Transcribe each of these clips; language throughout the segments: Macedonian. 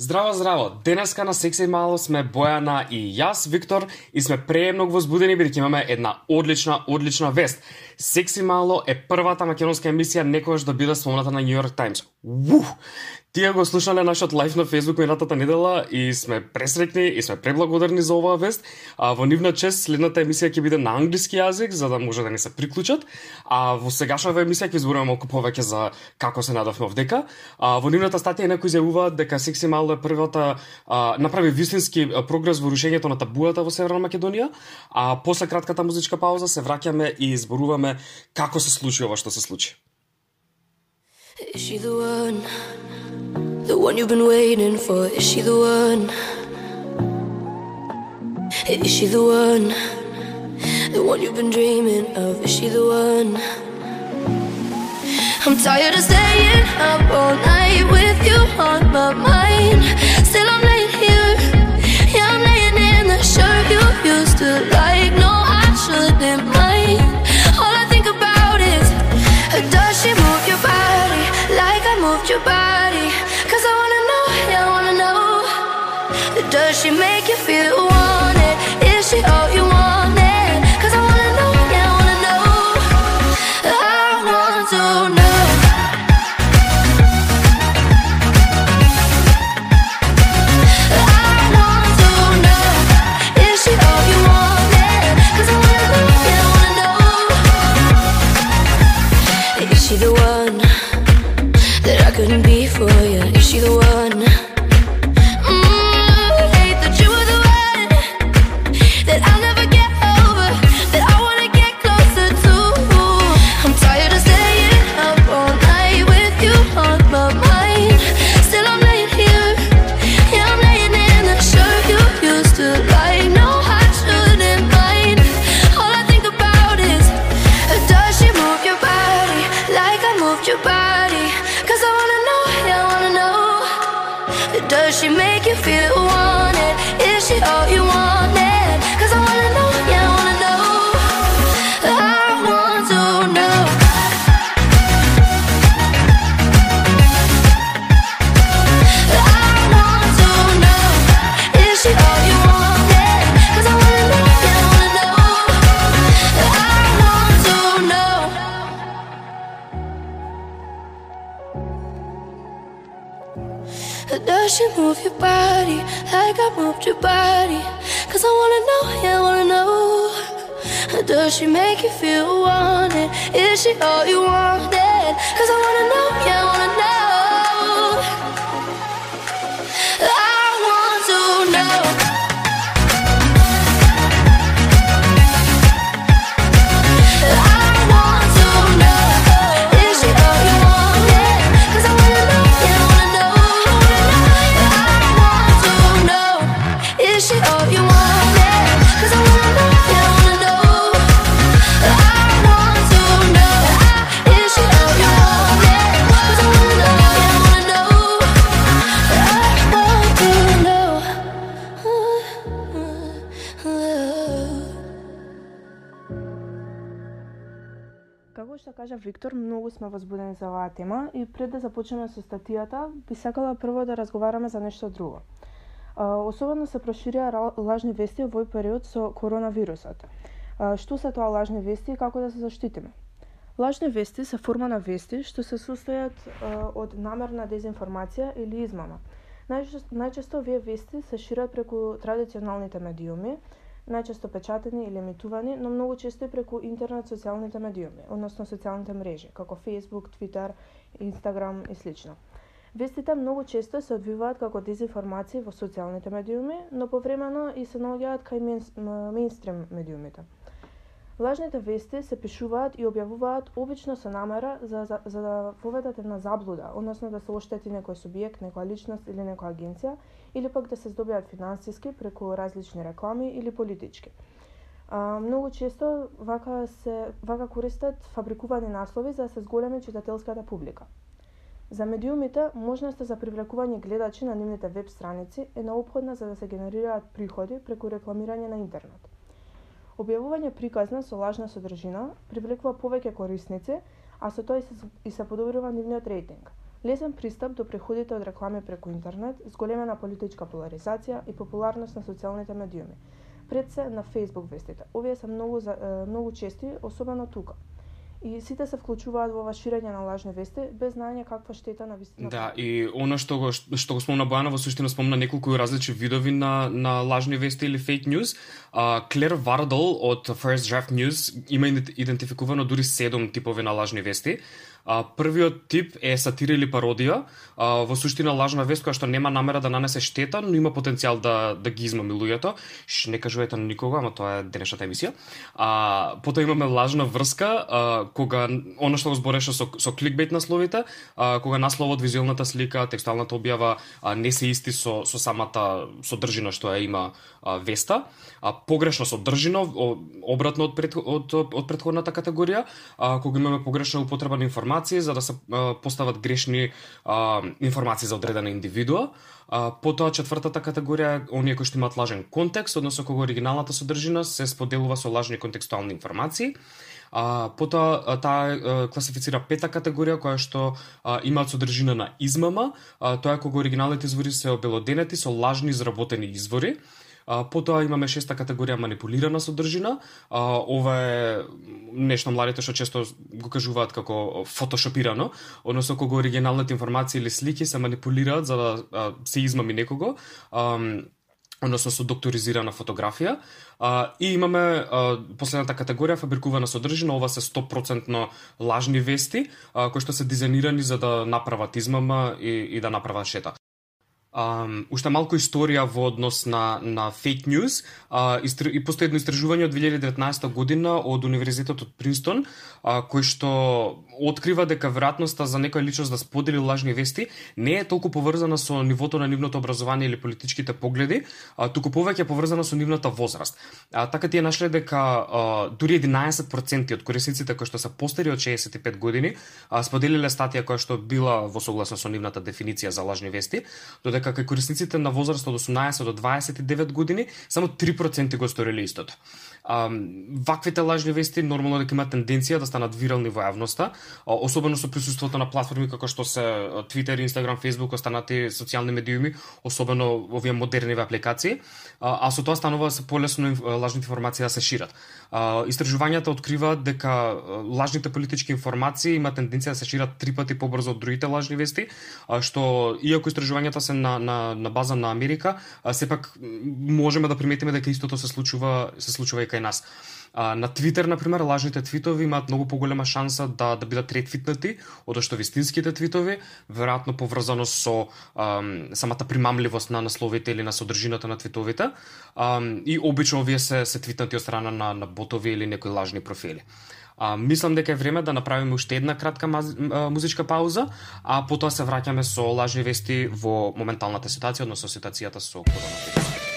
Здраво, здраво! Денеска на Секси Мало сме Бојана и јас, Виктор, и сме премногу возбудени бидејќи имаме една одлична, одлична вест. Секси Мало е првата македонска емисија некојаш да биде спомната на Нью Йорк Таймс. Ух! Тие го слушале нашиот лайф на Facebook минатата недела и сме пресрекни и сме преблагодарни за оваа вест. А во нивна чест следната емисија ќе биде на англиски јазик за да може да не се приклучат. А во сегашната емисија ќе зборуваме малку повеќе за како се надавме овдека. А во нивната статија некои изјавуваат дека Секси Мало е првата а, направи вистински прогрес во рушењето на табуата во Северна Македонија, а после кратката музичка пауза се враќаме и зборуваме како се случи ова што се случи. Is she the one? The one you've been waiting for, is she the one? Is she the one? The one you've been dreaming of, is she the one? I'm tired of staying up all night with you on my mind. she made Does she make you feel wanted? Is she all you wanted? Cause I wanna know, yeah, Виктор, многу сме возбудени за оваа тема и пред да започнеме со статијата, би сакала прво да разговараме за нешто друго. Особено се проширија лажни вести во овој период со коронавирусот. Што се тоа лажни вести и како да се заштитиме? Лажни вести се форма на вести што се состојат од намерна дезинформација или измама. Најчесто, најчесто овие вести се шират преку традиционалните медиуми, најчесто печатени или емитувани, но многу често и преку интернет социјалните медиуми, односно социјалните мрежи, како Facebook, Twitter, Instagram и слично. Вестите многу често се одвиваат како дезинформации во социјалните медиуми, но повремено и се наоѓаат кај мейнс- мејнстрим медиумите. Лажните вести се пишуваат и објавуваат обично со намера за, за, за да воведат една заблуда, односно да се оштети некој субјект, некоја личност или некоја агенција, или пак да се здобијат финансиски преку различни реклами или политички. А, многу често вака се вака користат фабрикувани наслови за да се зголеми читателската публика. За медиумите, можноста за привлекување гледачи на нивните веб страници е неопходна за да се генерираат приходи преку рекламирање на интернет. Објавување приказна со лажна содржина привлекува повеќе корисници, а со тоа и се, и се подобрува нивниот рейтинг. Лесен пристап до приходите од реклами преку интернет, зголемена политичка поларизација и популарност на социјалните медиуми. Пред се на Facebook вестите. Овие се многу, за- многу чести, особено тука. И сите се вклучуваат во ова ширење на лажни вести без знаење каква штета на вистина. Да, и она што го што го спомна Бојана во суштина спомна неколку различни видови на на лажни вести или фейк news. А Клер Вардол од First Draft News има идент- идентификувано дури седум типови на лажни вести. А, првиот тип е сатира или пародија, а, во суштина лажна вест која што нема намера да нанесе штета, но има потенцијал да да ги измами луѓето. Ш, не кажувате на никого, ама тоа е денешната емисија. А потоа имаме лажна врска, а, кога она што го збореше со со кликбейт насловите, а, кога насловот, визуелната слика, текстуалната објава а, не се исти со со самата содржина што ја има а, веста, а погрешна содржина, обратно од пред, од од претходната категорија, а, кога имаме погрешна употреба на информација информации за да се постават грешни а, информации за одредена индивидуа. А, потоа четвртата категорија е оние кои што имаат лажен контекст, односно кога оригиналната содржина се споделува со лажни контекстуални информации. А, потоа таа класифицира пета категорија која што а, имаат содржина на измама, а, тоа е кога оригиналните извори се обелоденети со лажни изработени извори. А, потоа имаме шеста категорија манипулирана содржина. А, ова е нешто младите што често го кажуваат како фотошопирано, односно кога оригиналните информации или слики се манипулираат за да а, се измами некого. А, односно со докторизирана фотографија. А, и имаме а, последната категорија фабрикувана содржина, ова се 100% лажни вести, а, кои што се дизајнирани за да направат измама и, и да направат шета. Um, уште малку историја во однос на, на фейк news. Uh, истр... И постои едно истражување од 2019 година од Универзитетот од Принстон, а, кој што открива дека веројатноста за некоја личност да сподели лажни вести не е толку поврзана со нивото на нивното образование или политичките погледи, а, туку повеќе е поврзана со нивната возраст. А, така тие нашле дека а, дури 11% од корисниците кои што се постари од 65 години а, споделиле статија која што била во согласно со нивната дефиниција за лажни вести, додека кај корисниците на возраст од 18 до 29 години само 3% го сториле истото. А, ваквите лажни вести нормално дека има тенденција да станат вирални во јавноста, особено со присуството на платформи како што се Twitter, Instagram, Facebook, останати социјални медиуми, особено овие модерни апликации, а, а со тоа станува се полесно лажните информации да се шират. А, истражувањата откриваат дека лажните политички информации има тенденција да се шират три пати побрзо од другите лажни вести, а, што иако истражувањата се на, на, на база на Америка, а, сепак можеме да приметиме дека истото се случува се случува и кај нас. А, на Твитер, например, лажните твитови имаат многу поголема шанса да, да бидат ретвитнати, одошто вистинските твитови, веројатно поврзано со ам, самата примамливост на насловите или на содржината на твитовите. Ам, и обично овие се, се твитнати од страна на, на ботови или некои лажни профили. А, мислам дека е време да направиме уште една кратка маз, а, музичка пауза, а потоа се враќаме со лажни вести во моменталната ситуација, односно ситуацијата со коронавирусот.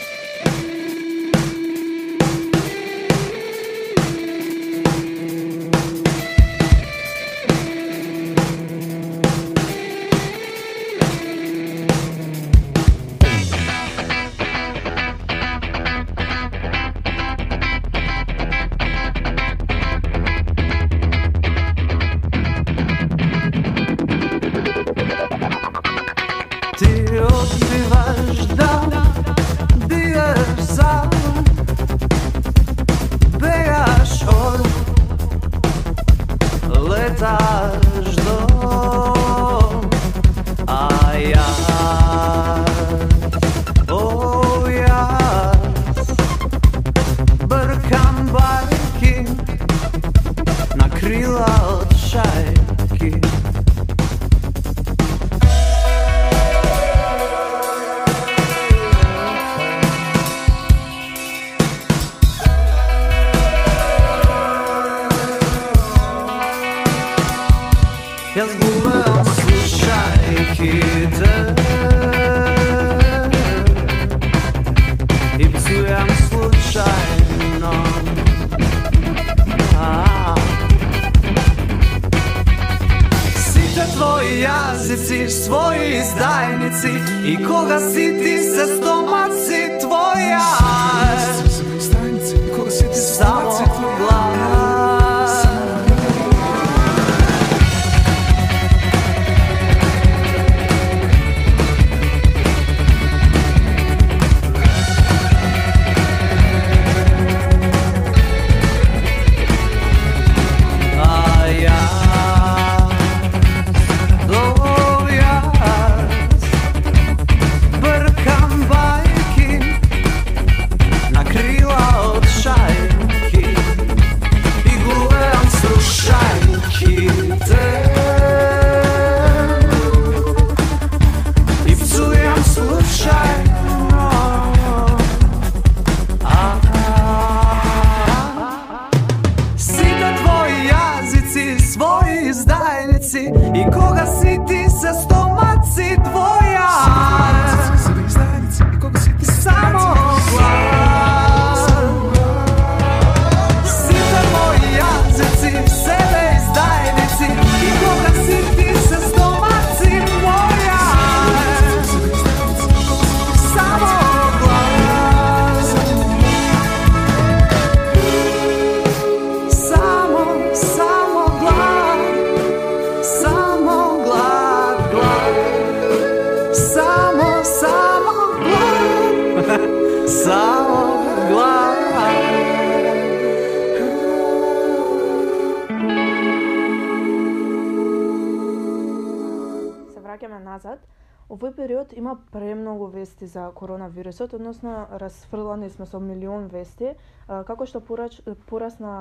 Коронавирусот, односно расфрлани сме со милион вести, како што порач, порасна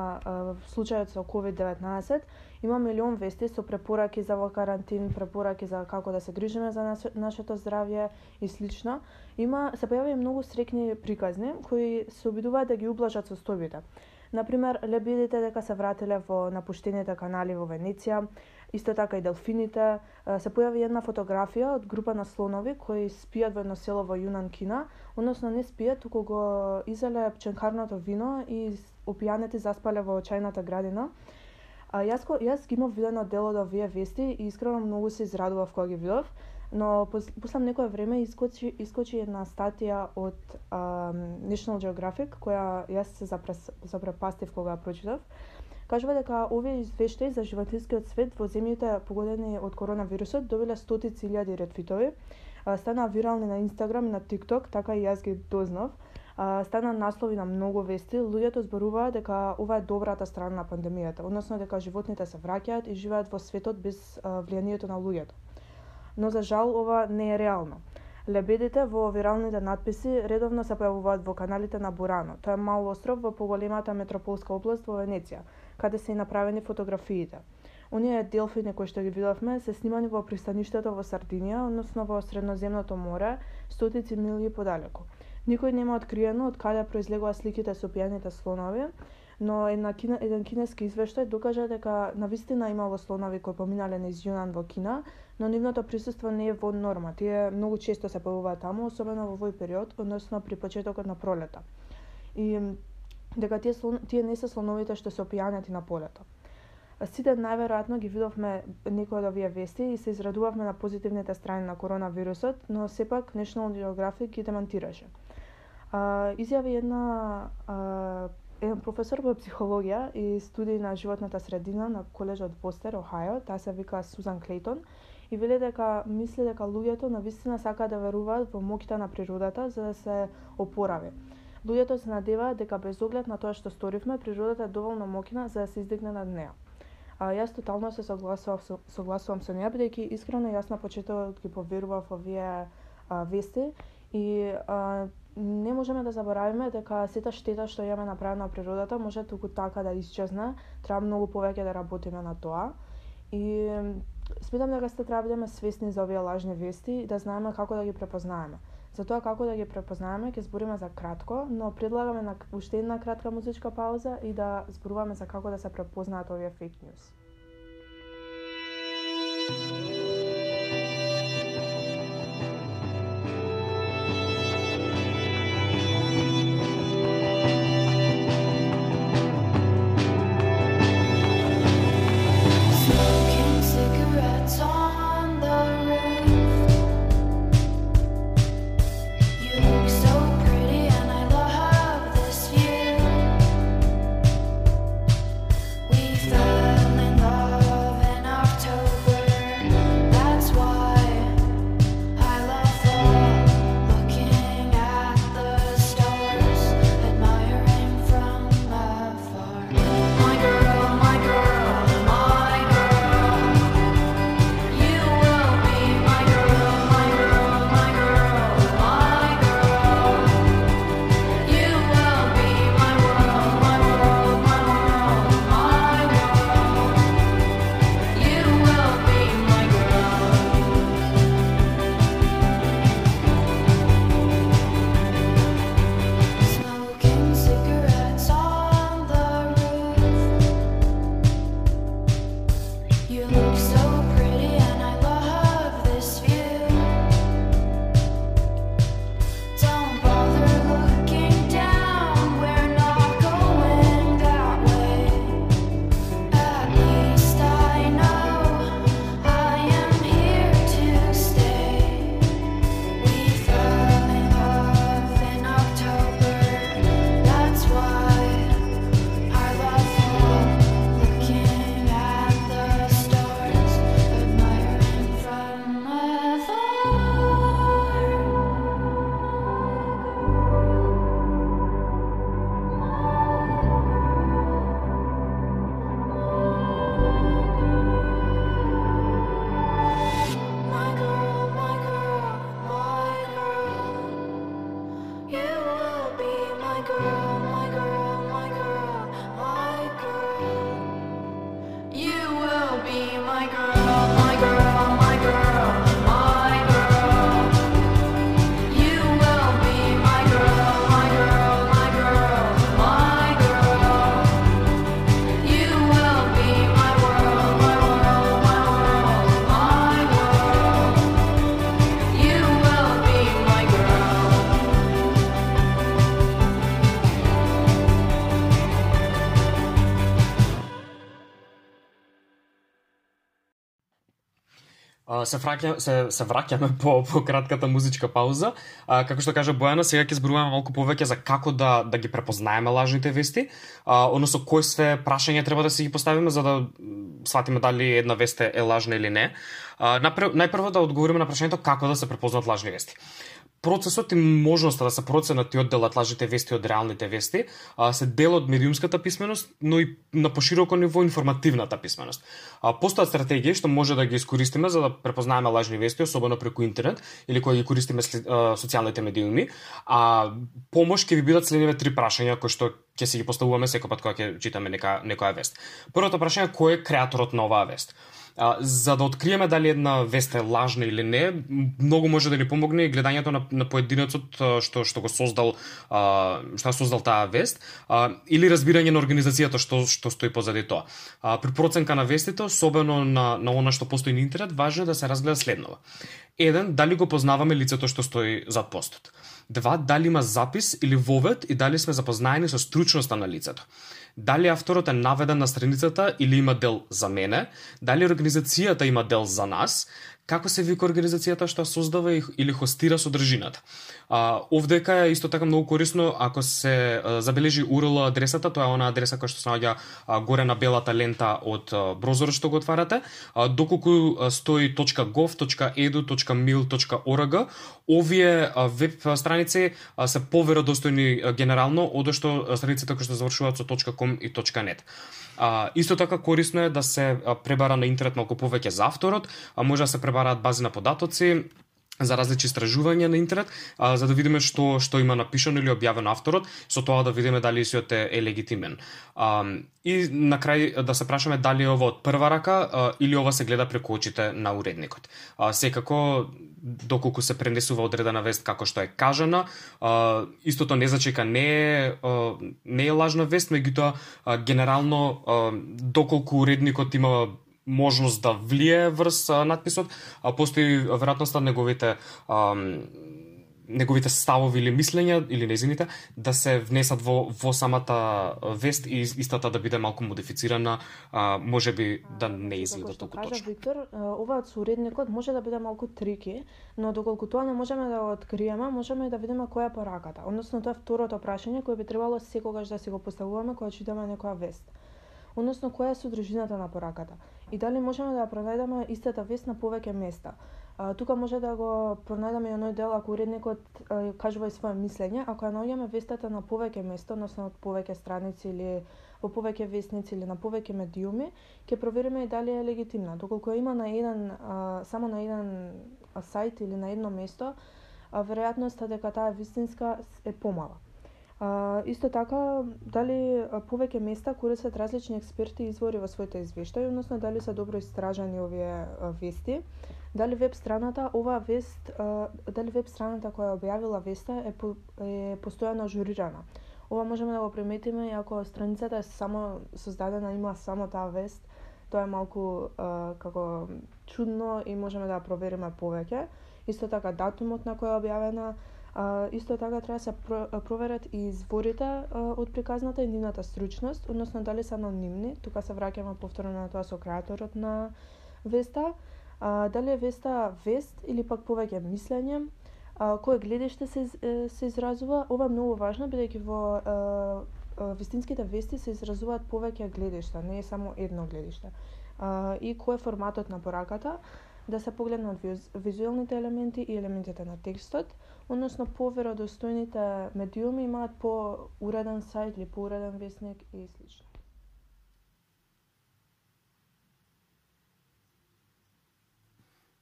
случајот со COVID-19, има милион вести со препораки за во карантин, препораки за како да се грижиме за наше, нашето здравје и слично. Има се појавија многу срекни приказни кои се обидуваат да ги ублажат состојбите. Например, лебедите дека се вратиле во напуштените канали во Венеција, исто така и делфините. Се појави една фотографија од група на слонови кои спијат во едно село во Јунан, Кина, односно не спијат, туку го изеле пченкарното вино и с- опијанети заспале во чајната градина. А јас, јас ги имав видено дел од овие вести и искрено многу се израдував кога ги видов, но после некое време искочи, искочи една статија од а, National Geographic, која јас се запрес, запрепастив кога ја прочитав. Кажува дека овие извештаи за животинскиот свет во земјите погодени од коронавирусот добиле стотици илјади ретвитови, станаа вирални на Инстаграм и на Тикток, така и јас ги дознав. Стана наслови на многу вести, луѓето зборуваа дека ова е добрата страна на пандемијата, односно дека животните се враќаат и живеат во светот без влијанието на луѓето. Но за жал ова не е реално. Лебедите во виралните надписи редовно се појавуваат во каналите на Бурано. Тоа е мал остров во поголемата метрополска област во Венеција, каде се и направени фотографиите. Оние делфини кои што ги видовме се снимани во пристаништето во Сардинија, односно во Средноземното море, стотици милји подалеку. Никој нема откриено од каде произлегува сликите со пијаните слонови, но една кина, еден кинески извештај докажа дека навистина имало слонови кои поминале низ Јунан во Кина, но нивното присуство не е во норма. Тие многу често се појавуваат таму, особено во овој период, односно при почетокот на пролета. И дека тие, слон, тие не се слоновите што се опијанети на полето. Сите најверојатно ги видовме некои од овие вести и се израдувавме на позитивните страни на коронавирусот, но сепак National Geographic ги демантираше. А, изјави една а, еден професор по психологија и студии на животната средина на колежот Востер, Охајо, таа се вика Сузан Клейтон, и веле дека мисли дека луѓето навистина сакаат да веруваат во моќта на природата за да се опорави. Луѓето се надеваат дека без оглед на тоа што сторивме, природата е доволно моќна за да се издигне над неа. А, јас тотално се согласувам со, согласувам со неа, бидејќи искрено јас на почетокот ги поверував овие а, вести и а, не можеме да заборавиме дека сета штета што имаме направена на природата може туку така да исчезне, треба многу повеќе да работиме на тоа. И сметам дека сте треба да бидеме свесни за овие лажни вести и да знаеме како да ги препознаеме. За тоа како да ги препознаеме ќе збориме за кратко, но предлагаме на уште една кратка музичка пауза и да зборуваме за како да се препознаат овие фейк ньюс. Се враќаме се се враќаме по по кратката музичка пауза. А, како што кажа Бојана, сега ќе зборуваме малку повеќе за како да да ги препознаеме лажните вести, а, односно кои све прашања треба да си ги поставиме за да сватиме дали една вест е лажна или не. А, напр- најпрво да одговориме на прашањето како да се препознаат лажни вести процесот и можноста да се проценат и одделат лажните вести од реалните вести а, се дел од медиумската писменост, но и на пошироко ниво информативната писменост. А, постојат стратегии што може да ги искористиме за да препознаеме лажни вести, особено преку интернет или кога ги користиме а, социјалните медиуми. А помош ќе ви бидат следниве три прашања кои што ќе си ги поставуваме секој пат кога ќе читаме нека некоја вест. Првото прашање кој е креаторот на оваа вест? А, за да откриеме дали една вест е лажна или не, многу може да ни помогне и гледањето на, на поединецот што што го создал а, што создал таа вест а, или разбирање на организацијата што што стои позади тоа. А, при проценка на вестите, особено на на она што постои на интернет, важно е да се разгледа следново. Еден, дали го познаваме лицето што стои зад постот. Два, дали има запис или вовед и дали сме запознаени со стручноста на лицето дали авторот е наведен на страницата или има дел за мене, дали организацијата има дел за нас, како се вика организацијата што создава или хостира содржината. А, овдека е исто така многу корисно ако се а, забележи URL адресата, тоа е она адреса која што се наоѓа а, горе на белата лента од а, брозорот што го отварате, а, доколку а, стои .gov.edu.mil.org, овие а, веб страници а, се поверодостојни а, генерално од што страниците кои што завршуваат со .com и .net. А, исто така корисно е да се пребара на интернет малку повеќе за авторот, а може да се пребараат бази на податоци, за различни истражувања на интернет, а, за да видиме што што има напишано или објавено авторот, со тоа да видиме дали сиот е, е легитимен. А, и на крај да се прашаме дали е ова од прва рака а, или ова се гледа преку очите на уредникот. А, секако доколку се пренесува одредена вест како што е кажана, а, истото не значи дека не е а, не е лажна вест, меѓутоа генерално а, доколку уредникот има можност да влие врз а, надписот, а постои веројатноста неговите ам, неговите ставови или мислења или незините да се внесат во во самата вест и истата да биде малку модифицирана, а, можеби да не изгледа толку кажа точно. Виктор, оваат со уредникот може да биде малку трики, но доколку тоа не можеме да го откриеме, можеме да видиме која е пораката. Односно тоа е второто прашање кое би требало секогаш да си го поставуваме кога читаме некоја вест. Односно која е содржината на пораката и дали можеме да ја пронајдеме истата вест на повеќе места. А, тука може да го пронајдеме и оној дел ако уредникот а, кажува и свое мислење, ако ја наоѓаме вестата на повеќе места, односно од повеќе страници или во повеќе вестници или на повеќе медиуми, ќе провериме и дали е легитимна. Доколку ја има на еден а, само на еден а, сајт или на едно место, а, веројатноста дека таа вистинска е помала. А, исто така, дали повеќе места користат различни експерти и извори во своите извештаи, односно дали се добро истражани овие а, вести, дали веб страната оваа вест, а, дали веб страната која објавила веста е, по, е постојано ажурирана. Ова можеме да го приметиме и ако страницата е само создадена, има само таа вест, тоа е малку а, како чудно и можеме да ја провериме повеќе. Исто така датумот на која е објавена, а, исто така треба да се проверат и изворите а, од приказната и нивната стручност, односно дали се анонимни, тука се враќаме повторно на тоа со креаторот на веста, а, дали е веста вест или пак повеќе мислење, а, кое гледиште се, се изразува, ова е многу важно бидејќи во а, а, вистинските вести се изразуваат повеќе гледишта, не е само едно гледиште. А, и кој е форматот на пораката, да се погледнат визуелните елементи и елементите на текстот, односно поверодостојните медиуми имаат по уреден сајт или по уреден весник и слично.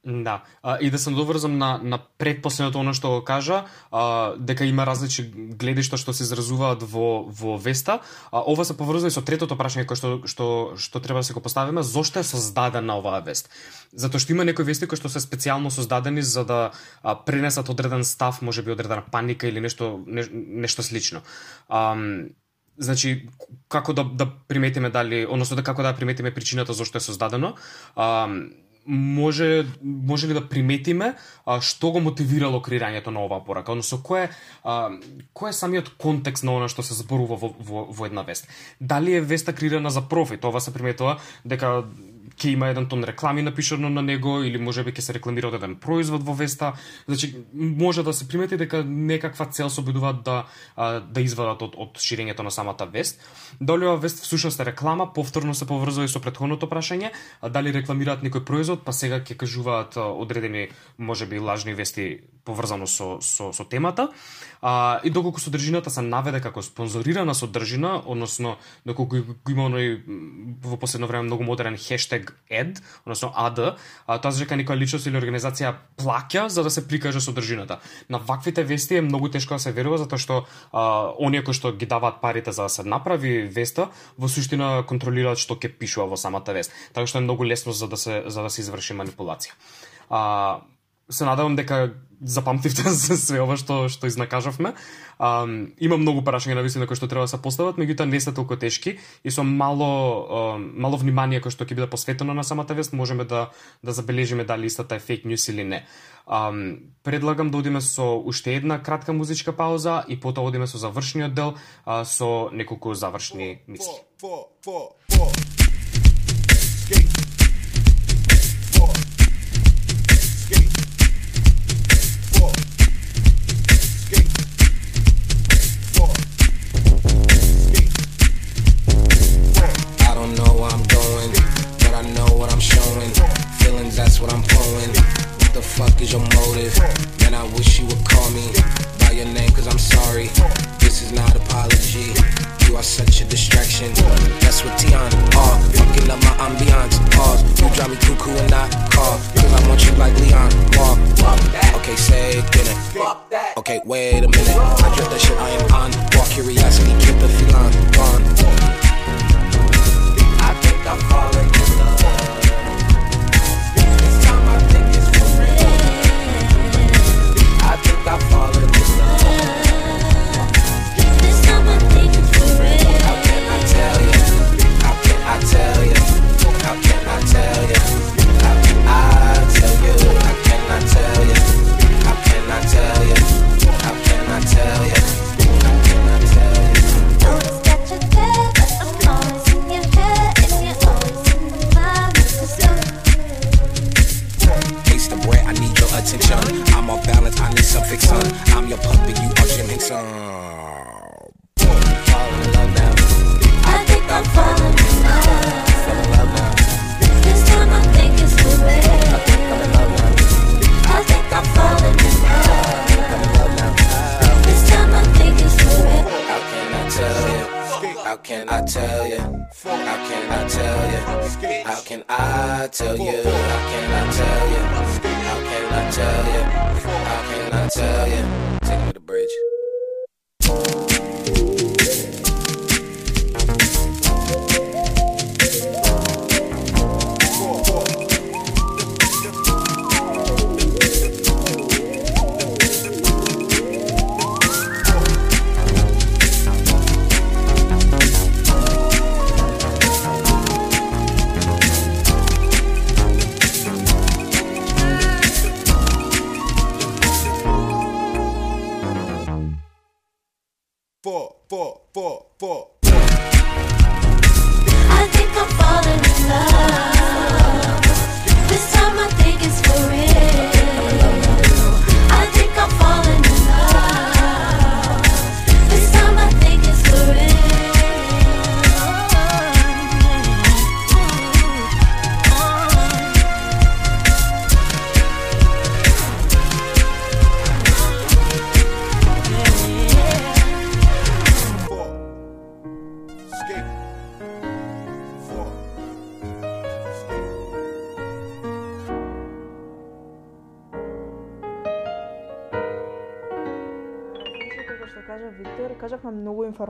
Да, а, и да се доврзам на, на предпоследното оно што го кажа, а, дека има различни гледишта што се изразуваат во, во Веста. А, ова се поврзува и со третото прашање кое што, што, што треба да се го поставиме, зошто е создадена оваа вест? Затоа што има некои вести кои што се специјално создадени за да а, пренесат одреден став, може би одредена паника или нешто, не, нешто слично. А, Значи, како да, да приметиме дали, односно да како да приметиме причината зошто е создадено, а, може може ли да приметиме а, што го мотивирало креирањето на оваа порака, односно кој е а, кој е самиот контекст на она што се зборува во, во, во една вест. Дали е веста креирана за профит? Ова се приметува дека ќе има еден тон реклами напишано на него или можеби ќе се рекламира од еден производ во веста. Значи може да се примети дека некаква цел се обидуваат да да извадат од од ширењето на самата вест. Дали ова вест всушност е реклама, повторно се поврзува и со претходното прашање, дали рекламираат некој производ, па сега ќе кажуваат одредени можеби лажни вести поврзано со со со темата. А, и доколку содржината се наведе како спонзорирана содржина, односно доколку го има оној во последно време многу модерен хештег ad, односно ad, а, тоа дека некоја личност или организација плаќа за да се прикаже содржината. На ваквите вести е многу тешко да се верува затоа што а, оние кои што ги даваат парите за да се направи веста, во суштина контролираат што ќе пишува во самата вест. Така што е многу лесно за да се за да се изврши манипулација. А, се надевам дека запамтивте за све ова што што изнакажавме. А, има многу прашања на вистина кои што треба да се постават, меѓутоа не се толку тешки и со мало а, мало внимание кој што ќе биде посветено на самата вест, можеме да да забележиме дали истата е фейк ньюс или не. А, предлагам да одиме со уште една кратка музичка пауза и потоа одиме со завршниот дел а, со неколку завршни мисли. four, four, four. Skate. Four. Is? Man, I wish you would call me by your name, cause I'm sorry. This is not apology. You are such a distraction. That's what Tion are. Uh, fucking up my ambiance. Pause. You drive me cuckoo and not call. Cause I want you like Leon. Walk. Okay, say it, get it. Okay, wait a minute. tell you I cannot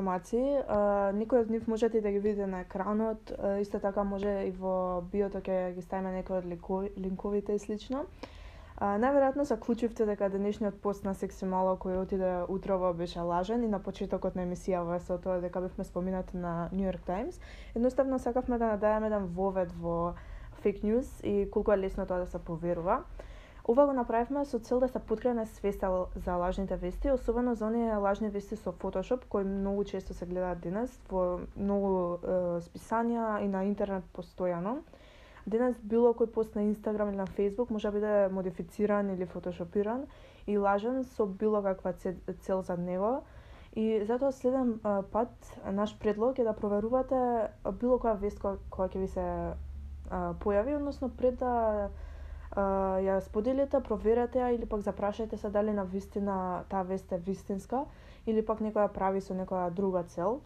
информации. Некои од нив можете да ги видите на екранот, исто така може и во биото ќе ги ставиме некои од линковите и слично. Најверојатно заклучивте дека денешниот пост на Секси Мало кој отиде утрово беше лажен и на почетокот на емисијава со тоа дека бевме споменати на New York Times. Едноставно сакавме да надаеме еден вовед во фейк news и колку е лесно тоа да се поверува. Ова го направивме со цел да се подкрene свеста за лажните вести, особено за оние лажни вести со Photoshop, кои многу често се гледаат денес во многу е, списанија и на интернет постојано. Денес било кој пост на Инстаграм или на Фейсбук може да биде модифициран или фотошопиран и лажен со било каква цел за него. И затоа следен пат наш предлог е да проверувате било која вест која, која ќе ви се појави, односно пред да ја споделите, проверете ја или пак запрашајте се дали на вистина таа вест е вистинска или пак некоја прави со некоја друга цел.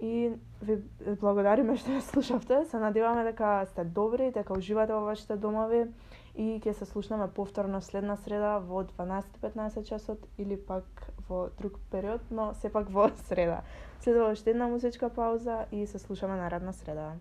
И ви благодариме што ја слушавте. Се надеваме дека сте добри, дека уживате во вашите домови и ќе се слушнеме повторно следна среда во 12-15 часот или пак во друг период, но сепак во среда. Следува уште една музичка пауза и се слушаме наредна среда.